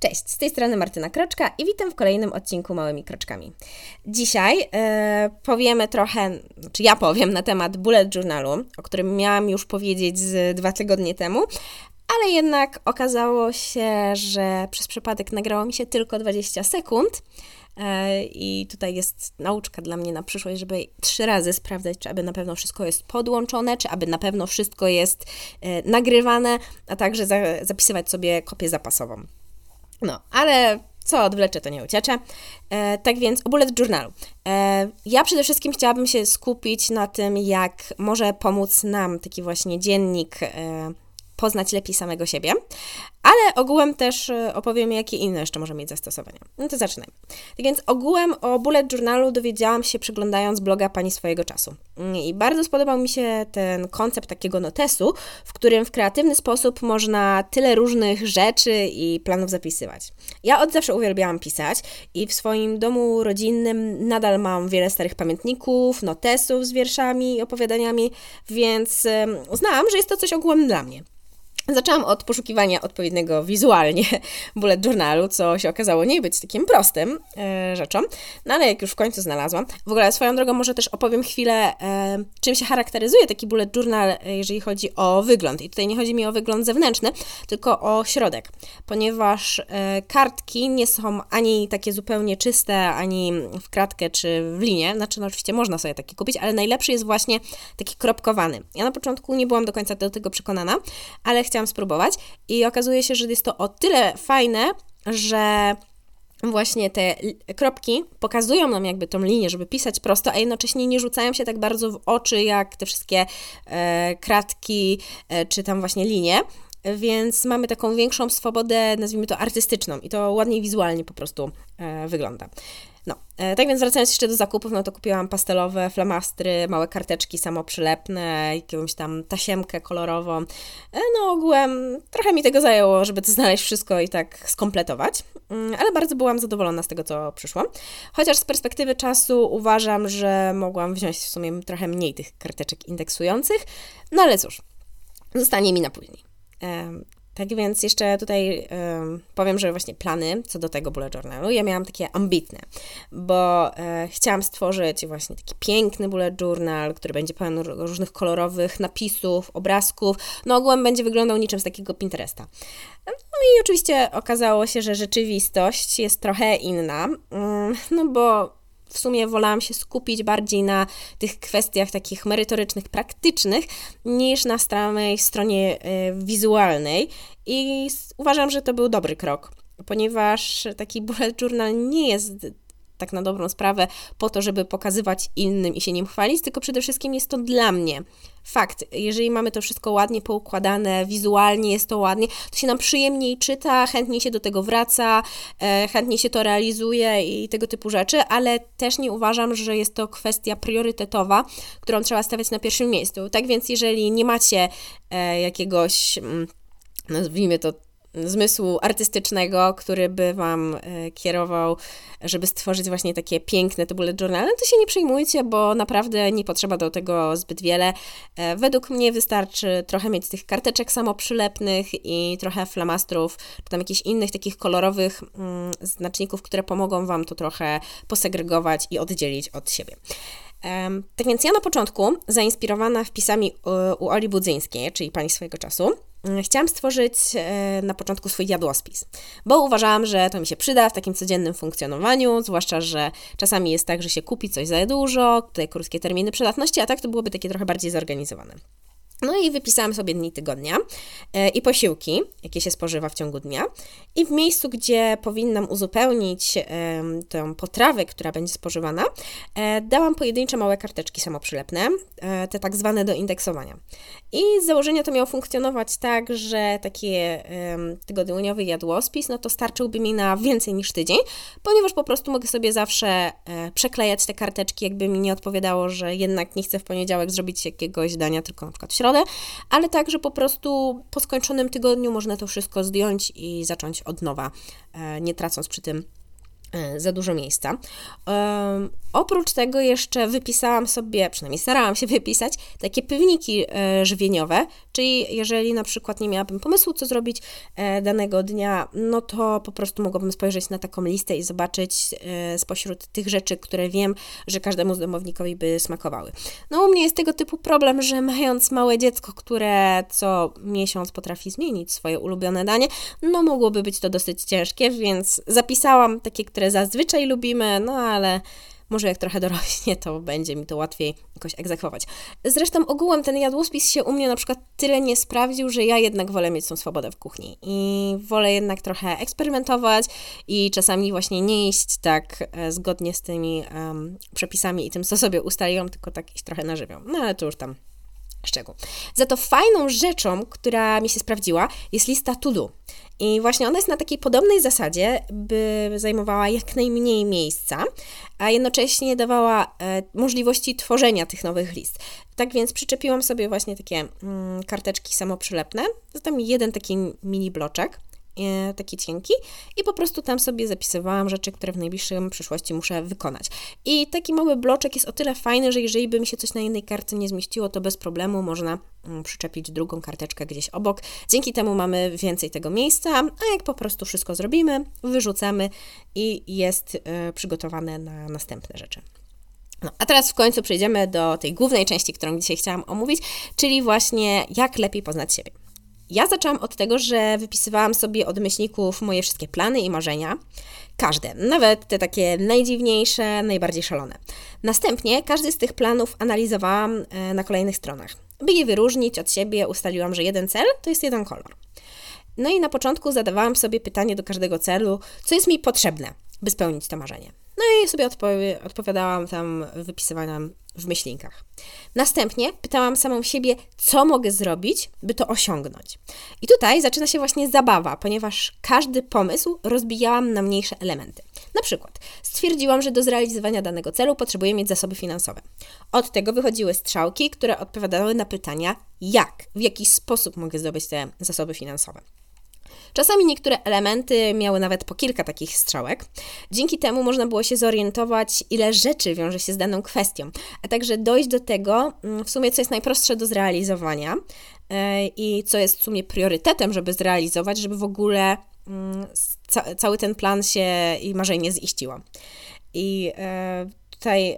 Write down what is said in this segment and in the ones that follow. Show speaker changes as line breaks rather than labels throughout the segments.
Cześć, z tej strony Martyna Kroczka i witam w kolejnym odcinku Małymi Kroczkami. Dzisiaj e, powiemy trochę, czy ja powiem na temat bullet journalu, o którym miałam już powiedzieć z dwa tygodnie temu, ale jednak okazało się, że przez przypadek nagrało mi się tylko 20 sekund. E, I tutaj jest nauczka dla mnie na przyszłość, żeby trzy razy sprawdzać, czy aby na pewno wszystko jest podłączone, czy aby na pewno wszystko jest e, nagrywane, a także za, zapisywać sobie kopię zapasową. No, ale co odwlecze, to nie uciecze. E, tak więc o bullet journalu. E, ja przede wszystkim chciałabym się skupić na tym, jak może pomóc nam taki właśnie dziennik e, poznać lepiej samego siebie, ale ogółem też e, opowiem, jakie inne jeszcze może mieć zastosowania. No to zaczynajmy. Tak więc ogółem o bullet journalu dowiedziałam się przeglądając bloga Pani swojego czasu. Mm, I bardzo spodobał mi się ten koncept takiego notesu, w którym w kreatywny sposób można tyle różnych rzeczy i planów zapisywać. Ja od zawsze uwielbiałam pisać i w swoim domu rodzinnym nadal mam wiele starych pamiętników, notesów z wierszami i opowiadaniami, więc uznałam, że jest to coś ogółem dla mnie. Zaczęłam od poszukiwania odpowiedniego wizualnie bullet journalu, co się okazało nie być takim prostym e, rzeczą, no ale jak już w końcu znalazłam. W ogóle swoją drogą może też opowiem chwilę, e, czym się charakteryzuje taki bullet journal, e, jeżeli chodzi o wygląd. I tutaj nie chodzi mi o wygląd zewnętrzny, tylko o środek, ponieważ e, kartki nie są ani takie zupełnie czyste, ani w kratkę czy w linię, znaczy no oczywiście można sobie takie kupić, ale najlepszy jest właśnie taki kropkowany. Ja na początku nie byłam do końca do tego przekonana, ale chciałam chciałam spróbować i okazuje się, że jest to o tyle fajne, że właśnie te kropki pokazują nam jakby tą linię, żeby pisać prosto, a jednocześnie nie rzucają się tak bardzo w oczy jak te wszystkie e, kratki e, czy tam właśnie linie. Więc mamy taką większą swobodę, nazwijmy to artystyczną, i to ładniej wizualnie po prostu e, wygląda. No, e, tak więc wracając jeszcze do zakupów, no to kupiłam pastelowe flamastry, małe karteczki samoprzylepne, jakąś tam tasiemkę kolorową. E, no ogółem trochę mi tego zajęło, żeby to znaleźć wszystko i tak skompletować, mm, ale bardzo byłam zadowolona z tego, co przyszło. Chociaż z perspektywy czasu uważam, że mogłam wziąć w sumie trochę mniej tych karteczek indeksujących, no ale cóż, zostanie mi na później. Tak więc jeszcze tutaj um, powiem, że właśnie plany co do tego bullet journalu, ja miałam takie ambitne, bo e, chciałam stworzyć właśnie taki piękny bullet journal, który będzie pełen różnych kolorowych napisów, obrazków, no ogółem będzie wyglądał niczym z takiego Pinteresta. No i oczywiście okazało się, że rzeczywistość jest trochę inna, mm, no bo w sumie wolałam się skupić bardziej na tych kwestiach takich merytorycznych, praktycznych, niż na samej stronie e, wizualnej. I uważam, że to był dobry krok, ponieważ taki bullet journal nie jest tak na dobrą sprawę po to, żeby pokazywać innym i się nim chwalić, tylko przede wszystkim jest to dla mnie. Fakt, jeżeli mamy to wszystko ładnie poukładane, wizualnie jest to ładnie, to się nam przyjemniej czyta, chętniej się do tego wraca, e, chętniej się to realizuje i tego typu rzeczy, ale też nie uważam, że jest to kwestia priorytetowa, którą trzeba stawiać na pierwszym miejscu. Tak więc, jeżeli nie macie e, jakiegoś mm, nazwijmy to zmysłu artystycznego, który by Wam e, kierował, żeby stworzyć właśnie takie piękne te bullet journale, to się nie przejmujcie, bo naprawdę nie potrzeba do tego zbyt wiele. E, według mnie wystarczy trochę mieć tych karteczek samoprzylepnych i trochę flamastrów, czy tam jakichś innych takich kolorowych mm, znaczników, które pomogą Wam to trochę posegregować i oddzielić od siebie. Tak więc ja na początku, zainspirowana wpisami u Oli Budzyńskiej, czyli pani swojego czasu, mm, chciałam stworzyć e, na początku swój jadłospis, bo uważałam, że to mi się przyda w takim codziennym funkcjonowaniu, zwłaszcza, że czasami jest tak, że się kupi coś za dużo, tutaj krótkie terminy przydatności, a tak to byłoby takie trochę bardziej zorganizowane. No i wypisałam sobie dni tygodnia e, i posiłki, jakie się spożywa w ciągu dnia. I w miejscu, gdzie powinnam uzupełnić tę potrawę, która będzie spożywana, e, dałam pojedyncze małe karteczki samoprzylepne, e, te tak zwane do indeksowania. I z założenia to miało funkcjonować tak, że taki tygodniowy jadłospis, no to starczyłby mi na więcej niż tydzień, ponieważ po prostu mogę sobie zawsze przeklejać te karteczki, jakby mi nie odpowiadało, że jednak nie chcę w poniedziałek zrobić jakiegoś dania, tylko na przykład w środę środę, ale także po prostu po skończonym tygodniu można to wszystko zdjąć i zacząć od nowa, e, nie tracąc przy tym e, za dużo miejsca. Oprócz tego jeszcze wypisałam sobie, przynajmniej starałam się wypisać, takie pewniki e, żywieniowe, Czyli jeżeli na przykład nie miałabym pomysłu, co zrobić e, danego dnia, no to po prostu mogłabym spojrzeć na taką listę i zobaczyć e, spośród tych rzeczy, które wiem, że każdemu z domownikowi by smakowały. No u mnie jest tego typu problem, że mając małe dziecko, które co miesiąc potrafi zmienić swoje ulubione danie, no mogłoby być to dosyć ciężkie, więc zapisałam takie, które zazwyczaj lubimy, no ale może jak trochę dorośnie, to będzie mi to łatwiej jakoś egzekwować. Zresztą ogółem ten jadłospis się u mnie na przykład tyle nie sprawdził, że ja jednak wolę mieć tą swobodę w kuchni i wolę jednak trochę eksperymentować i czasami właśnie nie iść tak e, zgodnie z tymi um, przepisami i tym, co sobie ustaliłam, tylko tak iść trochę na żywioł. No ale to już tam szczegół. Za to fajną rzeczą, która mi się sprawdziła, jest lista to do. I właśnie ona jest na takiej podobnej zasadzie, by zajmowała jak najmniej miejsca, a jednocześnie dawała e, możliwości tworzenia tych nowych list. Tak więc przyczepiłam sobie właśnie takie mm, karteczki samoprzylepne, zatem jeden taki mini bloczek taki cienki i po prostu tam sobie zapisywałam rzeczy, które w najbliższym przyszłości muszę wykonać. I taki mały bloczek jest o tyle fajny, że jeżeli by mi się coś na jednej kartce nie zmieściło, to bez problemu można mm, przyczepić drugą karteczkę gdzieś obok. Dzięki temu mamy więcej tego miejsca, a jak po prostu wszystko zrobimy, wyrzucamy i jest e, przygotowane na następne rzeczy. No, a teraz w końcu przejdziemy do tej głównej części, którą dzisiaj chciałam omówić, czyli właśnie jak lepiej poznać siebie. Ja zaczęłam od tego, że wypisywałam sobie od myślników moje wszystkie plany i marzenia. Każde, nawet te takie najdziwniejsze, najbardziej szalone. Następnie każdy z tych planów analizowałam e, na kolejnych stronach. By je wyróżnić od siebie, ustaliłam, że jeden cel to jest jeden kolor. No i na początku zadawałam sobie pytanie do każdego celu, co jest mi potrzebne, by spełnić to marzenie. No i sobie odpowi odpowiadałam tam, wypisywałam w myślinkach. Następnie pytałam samą siebie, co mogę zrobić, by to osiągnąć. I tutaj zaczyna się właśnie zabawa, ponieważ każdy pomysł rozbijałam na mniejsze elementy. Na przykład stwierdziłam, że do zrealizowania danego celu potrzebuję mieć zasoby finansowe. Od tego wychodziły strzałki, które odpowiadały na pytania, jak, w jaki sposób mogę zdobyć te zasoby finansowe. Czasami niektóre elementy miały nawet po kilka takich strzałek. Dzięki temu można było się zorientować, ile rzeczy wiąże się z daną kwestią, a także dojść do tego, mm, w sumie, co jest najprostsze do zrealizowania e, i co jest w sumie priorytetem, żeby zrealizować, żeby w ogóle mm, cały ten plan się i marzenie ziściło. I e, tutaj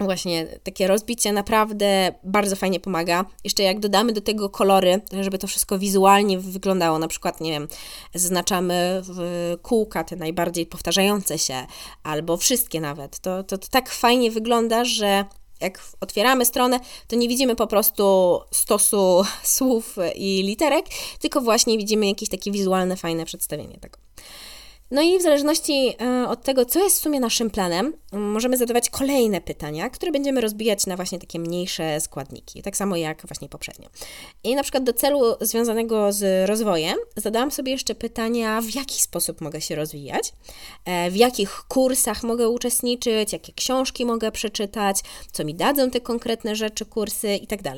właśnie takie rozbicie naprawdę bardzo fajnie pomaga. Jeszcze jak dodamy do tego kolory, żeby to wszystko wizualnie wyglądało, na przykład, nie wiem, zaznaczamy kółka te najbardziej powtarzające się, albo wszystkie nawet, to, to, to tak fajnie wygląda, że jak otwieramy stronę, to nie widzimy po prostu stosu słów i literek, tylko właśnie widzimy jakieś takie wizualne, fajne przedstawienie tego. No i w zależności e, od tego, co jest w sumie naszym planem, możemy zadawać kolejne pytania, które będziemy rozbijać na właśnie takie mniejsze składniki, tak samo jak właśnie poprzednio. I na przykład do celu związanego z rozwojem zadałam sobie jeszcze pytania, w jaki sposób mogę się rozwijać, e, w jakich kursach mogę uczestniczyć, jakie książki mogę przeczytać, co mi dadzą te konkretne rzeczy, kursy itd. Tak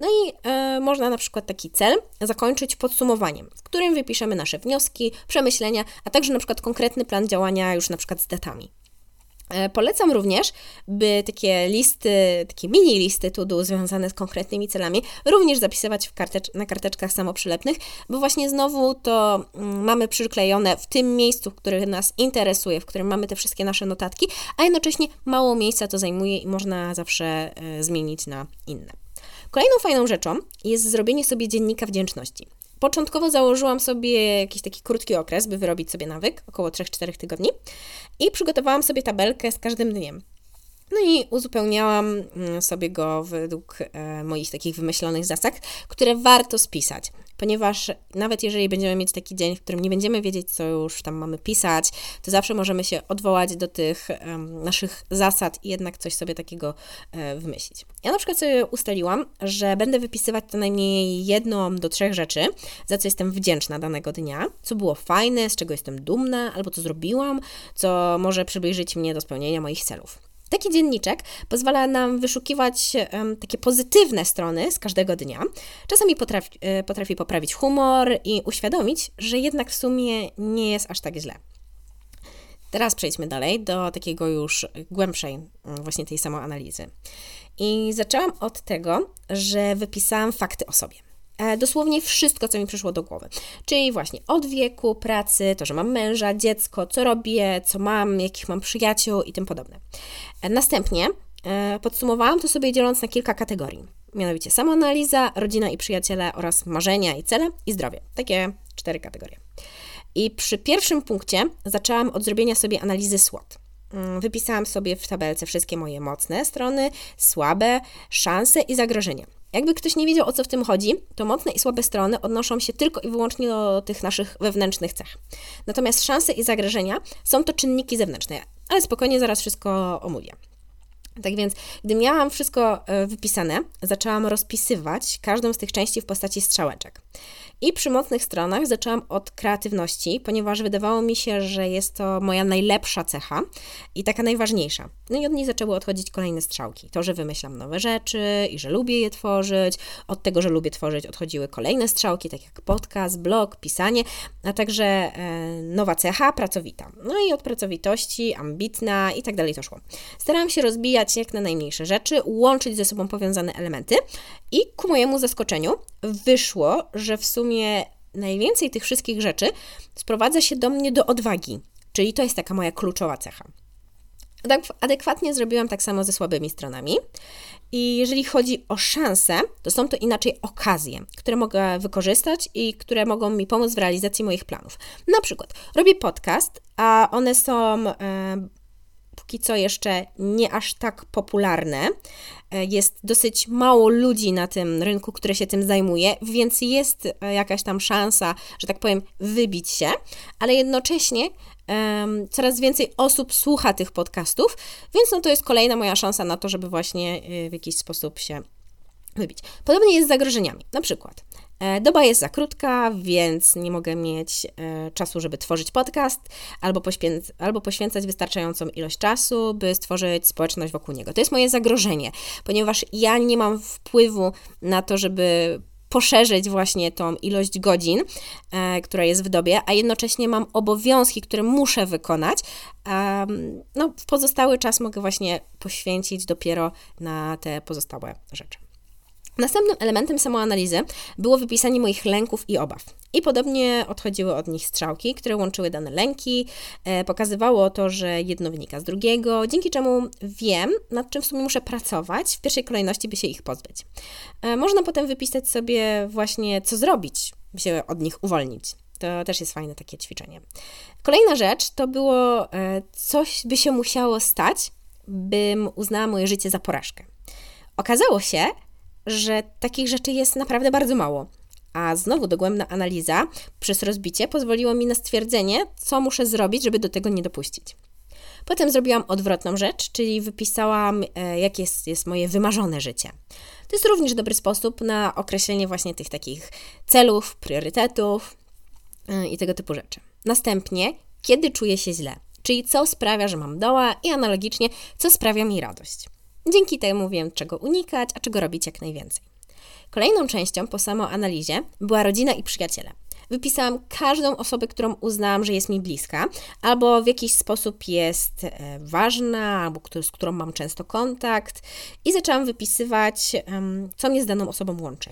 no i e, można na przykład taki cel zakończyć podsumowaniem, w którym wypiszemy nasze wnioski, przemyślenia, a także na przykład konkretny plan działania już na przykład z datami. E, polecam również, by takie listy, takie mini listy to związane z konkretnymi celami również zapisywać kartecz na karteczkach samoprzylepnych, bo właśnie znowu to mm, mamy przyklejone w tym miejscu, które nas interesuje, w którym mamy te wszystkie nasze notatki, a jednocześnie mało miejsca to zajmuje i można zawsze e, zmienić na inne. Kolejną fajną rzeczą jest zrobienie sobie dziennika wdzięczności. Początkowo założyłam sobie jakiś taki krótki okres, by wyrobić sobie nawyk, około 3-4 tygodni, i przygotowałam sobie tabelkę z każdym dniem. No i uzupełniałam mm, sobie go według e, moich takich wymyślonych zasad, które warto spisać ponieważ nawet jeżeli będziemy mieć taki dzień, w którym nie będziemy wiedzieć, co już tam mamy pisać, to zawsze możemy się odwołać do tych um, naszych zasad i jednak coś sobie takiego e, wymyślić. Ja na przykład sobie ustaliłam, że będę wypisywać co najmniej jedną do trzech rzeczy, za co jestem wdzięczna danego dnia, co było fajne, z czego jestem dumna, albo co zrobiłam, co może przybliżyć mnie do spełnienia moich celów. Taki dzienniczek pozwala nam wyszukiwać um, takie pozytywne strony z każdego dnia. Czasami potrafi, e, potrafi poprawić humor i uświadomić, że jednak w sumie nie jest aż tak źle. Teraz przejdźmy dalej do takiego już głębszej właśnie tej samoanalizy. I zaczęłam od tego, że wypisałam fakty o sobie. E, dosłownie wszystko, co mi przyszło do głowy. Czyli właśnie od wieku, pracy, to, że mam męża, dziecko, co robię, co mam, jakich mam przyjaciół i tym podobne. E, następnie e, podsumowałam to sobie dzieląc na kilka kategorii. Mianowicie samoanaliza, rodzina i przyjaciele oraz marzenia i cele i zdrowie. Takie cztery kategorie. I przy pierwszym punkcie zaczęłam od zrobienia sobie analizy SWOT. Mm, wypisałam sobie w tabelce wszystkie moje mocne strony, słabe, szanse i zagrożenia. Jakby ktoś nie wiedział o co w tym chodzi, to mocne i słabe strony odnoszą się tylko i wyłącznie do tych naszych wewnętrznych cech. Natomiast szanse i zagrożenia są to czynniki zewnętrzne, ale spokojnie zaraz wszystko omówię. Tak więc, gdy miałam wszystko e, wypisane, zaczęłam rozpisywać każdą z tych części w postaci strzałeczek. I przy mocnych stronach zaczęłam od kreatywności, ponieważ wydawało mi się, że jest to moja najlepsza cecha i taka najważniejsza. No i od niej zaczęły odchodzić kolejne strzałki. To, że wymyślam nowe rzeczy i że lubię je tworzyć. Od tego, że lubię tworzyć, odchodziły kolejne strzałki, tak jak podcast, blog, pisanie, a także e, nowa cecha, pracowita. No i od pracowitości, ambitna i tak dalej to szło. Starałam się rozbijać jak na najmniejsze rzeczy, łączyć ze sobą powiązane elementy i ku mojemu zaskoczeniu wyszło, że w sumie najwięcej tych wszystkich rzeczy sprowadza się do mnie do odwagi, czyli to jest taka moja kluczowa cecha. Adekwatnie zrobiłam tak samo ze słabymi stronami. I jeżeli chodzi o szanse, to są to inaczej okazje, które mogę wykorzystać i które mogą mi pomóc w realizacji moich planów. Na przykład robię podcast, a one są póki co jeszcze nie aż tak popularne. E, jest dosyć mało ludzi na tym rynku, które się tym zajmuje, więc jest e, jakaś tam szansa, że tak powiem, wybić się, ale jednocześnie um, coraz więcej osób słucha tych podcastów, więc no to jest kolejna moja szansa na to, żeby właśnie e, w jakiś sposób się wybić. Podobnie jest z zagrożeniami. Na przykład doba jest za krótka, więc nie mogę mieć e, czasu, żeby tworzyć podcast, albo, poświęc albo poświęcać wystarczającą ilość czasu, by stworzyć społeczność wokół niego. To jest moje zagrożenie, ponieważ ja nie mam wpływu na to, żeby poszerzyć właśnie tą ilość godzin, e, która jest w dobie, a jednocześnie mam obowiązki, które muszę wykonać. E, no, pozostały czas mogę właśnie poświęcić dopiero na te pozostałe rzeczy. Następnym elementem samoanalizy było wypisanie moich lęków i obaw. I podobnie odchodziły od nich strzałki, które łączyły dane lęki, e, pokazywało to, że jedno wynika z drugiego, dzięki czemu wiem, nad czym w sumie muszę pracować, w pierwszej kolejności, by się ich pozbyć. E, można potem wypisać sobie właśnie, co zrobić, by się od nich uwolnić. To też jest fajne takie ćwiczenie. Kolejna rzecz to było, e, coś by się musiało stać, bym uznała moje życie za porażkę. Okazało się, że takich rzeczy jest naprawdę bardzo mało. A znowu dogłębna analiza przez rozbicie pozwoliło mi na stwierdzenie, co muszę zrobić, żeby do tego nie dopuścić. Potem zrobiłam odwrotną rzecz, czyli wypisałam, e, jakie jest, jest moje wymarzone życie. To jest również dobry sposób na określenie właśnie tych takich celów, priorytetów e, i tego typu rzeczy. Następnie, kiedy czuję się źle, czyli co sprawia, że mam doła i analogicznie, co sprawia mi radość. Dzięki temu wiem, czego unikać, a czego robić jak najwięcej. Kolejną częścią po samoanalizie była rodzina i przyjaciele. Wypisałam każdą osobę, którą uznałam, że jest mi bliska, albo w jakiś sposób jest e, ważna, albo z którą mam często kontakt, i zaczęłam wypisywać, co mnie z daną osobą łączy.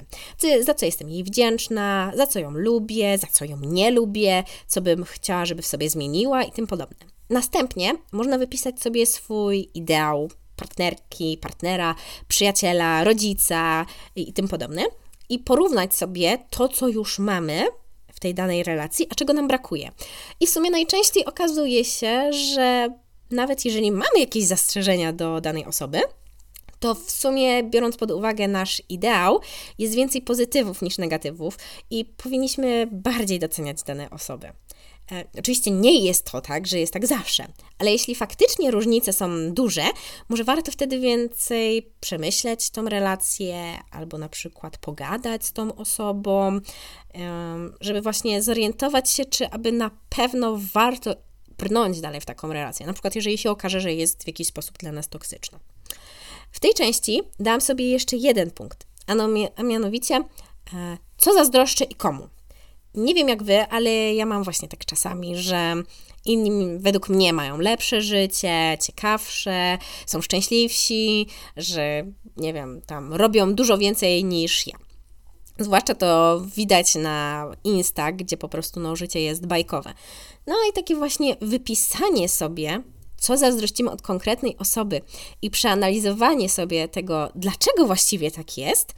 Za co jestem jej wdzięczna, za co ją lubię, za co ją nie lubię, co bym chciała, żeby w sobie zmieniła i tym podobne. Następnie można wypisać sobie swój ideał partnerki, partnera, przyjaciela, rodzica i, tym podobne. I porównać sobie to, co już mamy w tej danej relacji, a czego nam brakuje. I w sumie najczęściej okazuje się, że nawet jeżeli mamy jakieś zastrzeżenia do danej osoby, to w sumie, biorąc pod uwagę nasz ideał, jest więcej pozytywów niż negatywów i powinniśmy bardziej doceniać dane osoby. E, oczywiście nie jest to tak, że jest tak zawsze, ale jeśli faktycznie różnice są duże, może warto wtedy więcej przemyśleć tą relację albo na przykład pogadać z tą osobą, żeby właśnie zorientować się, czy aby na pewno warto brnąć dalej w taką relację. Na przykład, jeżeli się okaże, że jest w jakiś sposób dla nas toksyczna. W tej części dam sobie jeszcze jeden punkt, a mianowicie, e, co zazdroszczę i komu. Nie wiem jak wy, ale ja mam właśnie tak czasami, że inni według mnie mają lepsze życie, ciekawsze, są szczęśliwsi, że nie wiem, tam robią dużo więcej niż ja. Zwłaszcza to widać na Insta, gdzie po prostu no, życie jest bajkowe. No i takie właśnie wypisanie sobie, co zazdrościmy od konkretnej osoby i przeanalizowanie sobie tego, dlaczego właściwie tak jest,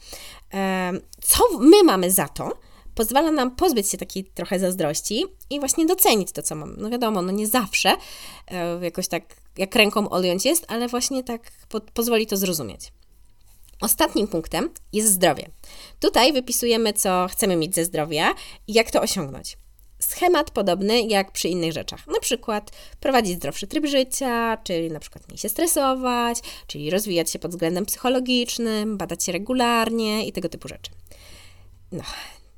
co my mamy za to, pozwala nam pozbyć się takiej trochę zazdrości i właśnie docenić to, co mam. No wiadomo, no nie zawsze e, jakoś tak jak ręką odjąć jest, ale właśnie tak po pozwoli to zrozumieć. Ostatnim punktem jest zdrowie. Tutaj wypisujemy, co chcemy mieć ze zdrowia i jak to osiągnąć. Schemat podobny jak przy innych rzeczach. Na przykład prowadzić zdrowszy tryb życia, czyli na przykład mniej się stresować, czyli rozwijać się pod względem psychologicznym, badać się regularnie i tego typu rzeczy. No,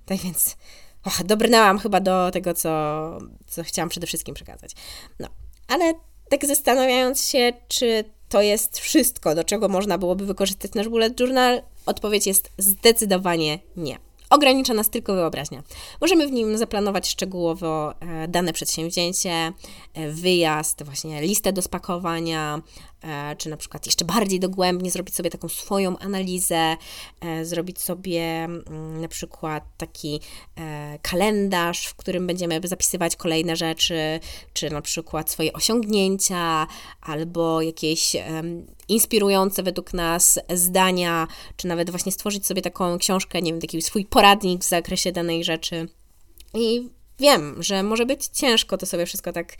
tak więc och, dobrnęłam chyba do tego, co, co chciałam przede wszystkim przekazać. No, ale tak zastanawiając się, czy to jest wszystko, do czego można byłoby wykorzystać nasz bullet journal, odpowiedź jest zdecydowanie nie. Ogranicza nas tylko wyobraźnia. Możemy w nim zaplanować szczegółowo e, dane przedsięwzięcie, e, wyjazd, właśnie listę do spakowania, czy na przykład jeszcze bardziej dogłębnie zrobić sobie taką swoją analizę, zrobić sobie mm, na przykład taki kalendarz, w którym będziemy zapisywać kolejne rzeczy, czy na przykład swoje osiągnięcia, albo jakieś inspirujące według nas zdania, czy nawet właśnie stworzyć sobie taką książkę, nie wiem, taki swój poradnik w zakresie danej rzeczy. I wiem, że może być ciężko to sobie wszystko tak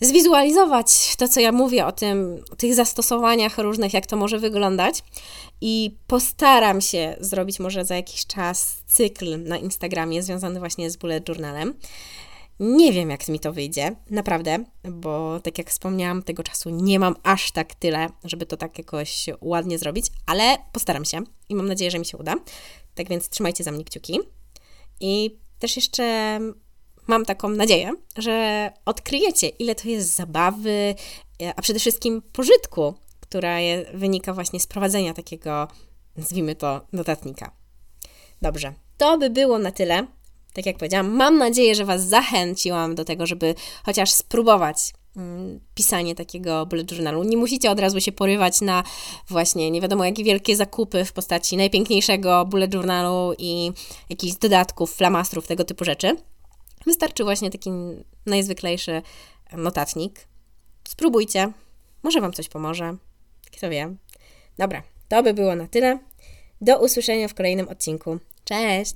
zwizualizować, to co ja mówię o tym, tych zastosowaniach różnych, jak to może wyglądać. I postaram się zrobić może za jakiś czas cykl na Instagramie związany właśnie z bullet journalem. Nie wiem, jak mi to wyjdzie, naprawdę, bo tak jak wspomniałam, tego czasu nie mam aż tak tyle, żeby to tak jakoś ładnie zrobić, ale postaram się i mam nadzieję, że mi się uda. Tak więc trzymajcie za mnie kciuki. I też jeszcze mam taką nadzieję, że odkryjecie, ile to jest zabawy, a przede wszystkim pożytku, która wynika właśnie z prowadzenia takiego, nazwijmy to, notatnika. Dobrze, to by było na tyle tak jak powiedziałam, mam nadzieję, że Was zachęciłam do tego, żeby chociaż spróbować mm, pisanie takiego bullet journalu. Nie musicie od razu się porywać na właśnie nie wiadomo jakie wielkie zakupy w postaci najpiękniejszego bullet journalu i jakichś dodatków, flamastrów, tego typu rzeczy. Wystarczy właśnie taki najzwyklejszy notatnik. Spróbujcie, może Wam coś pomoże. Kto wie. Dobra, to by było na tyle. Do usłyszenia w kolejnym odcinku. Cześć!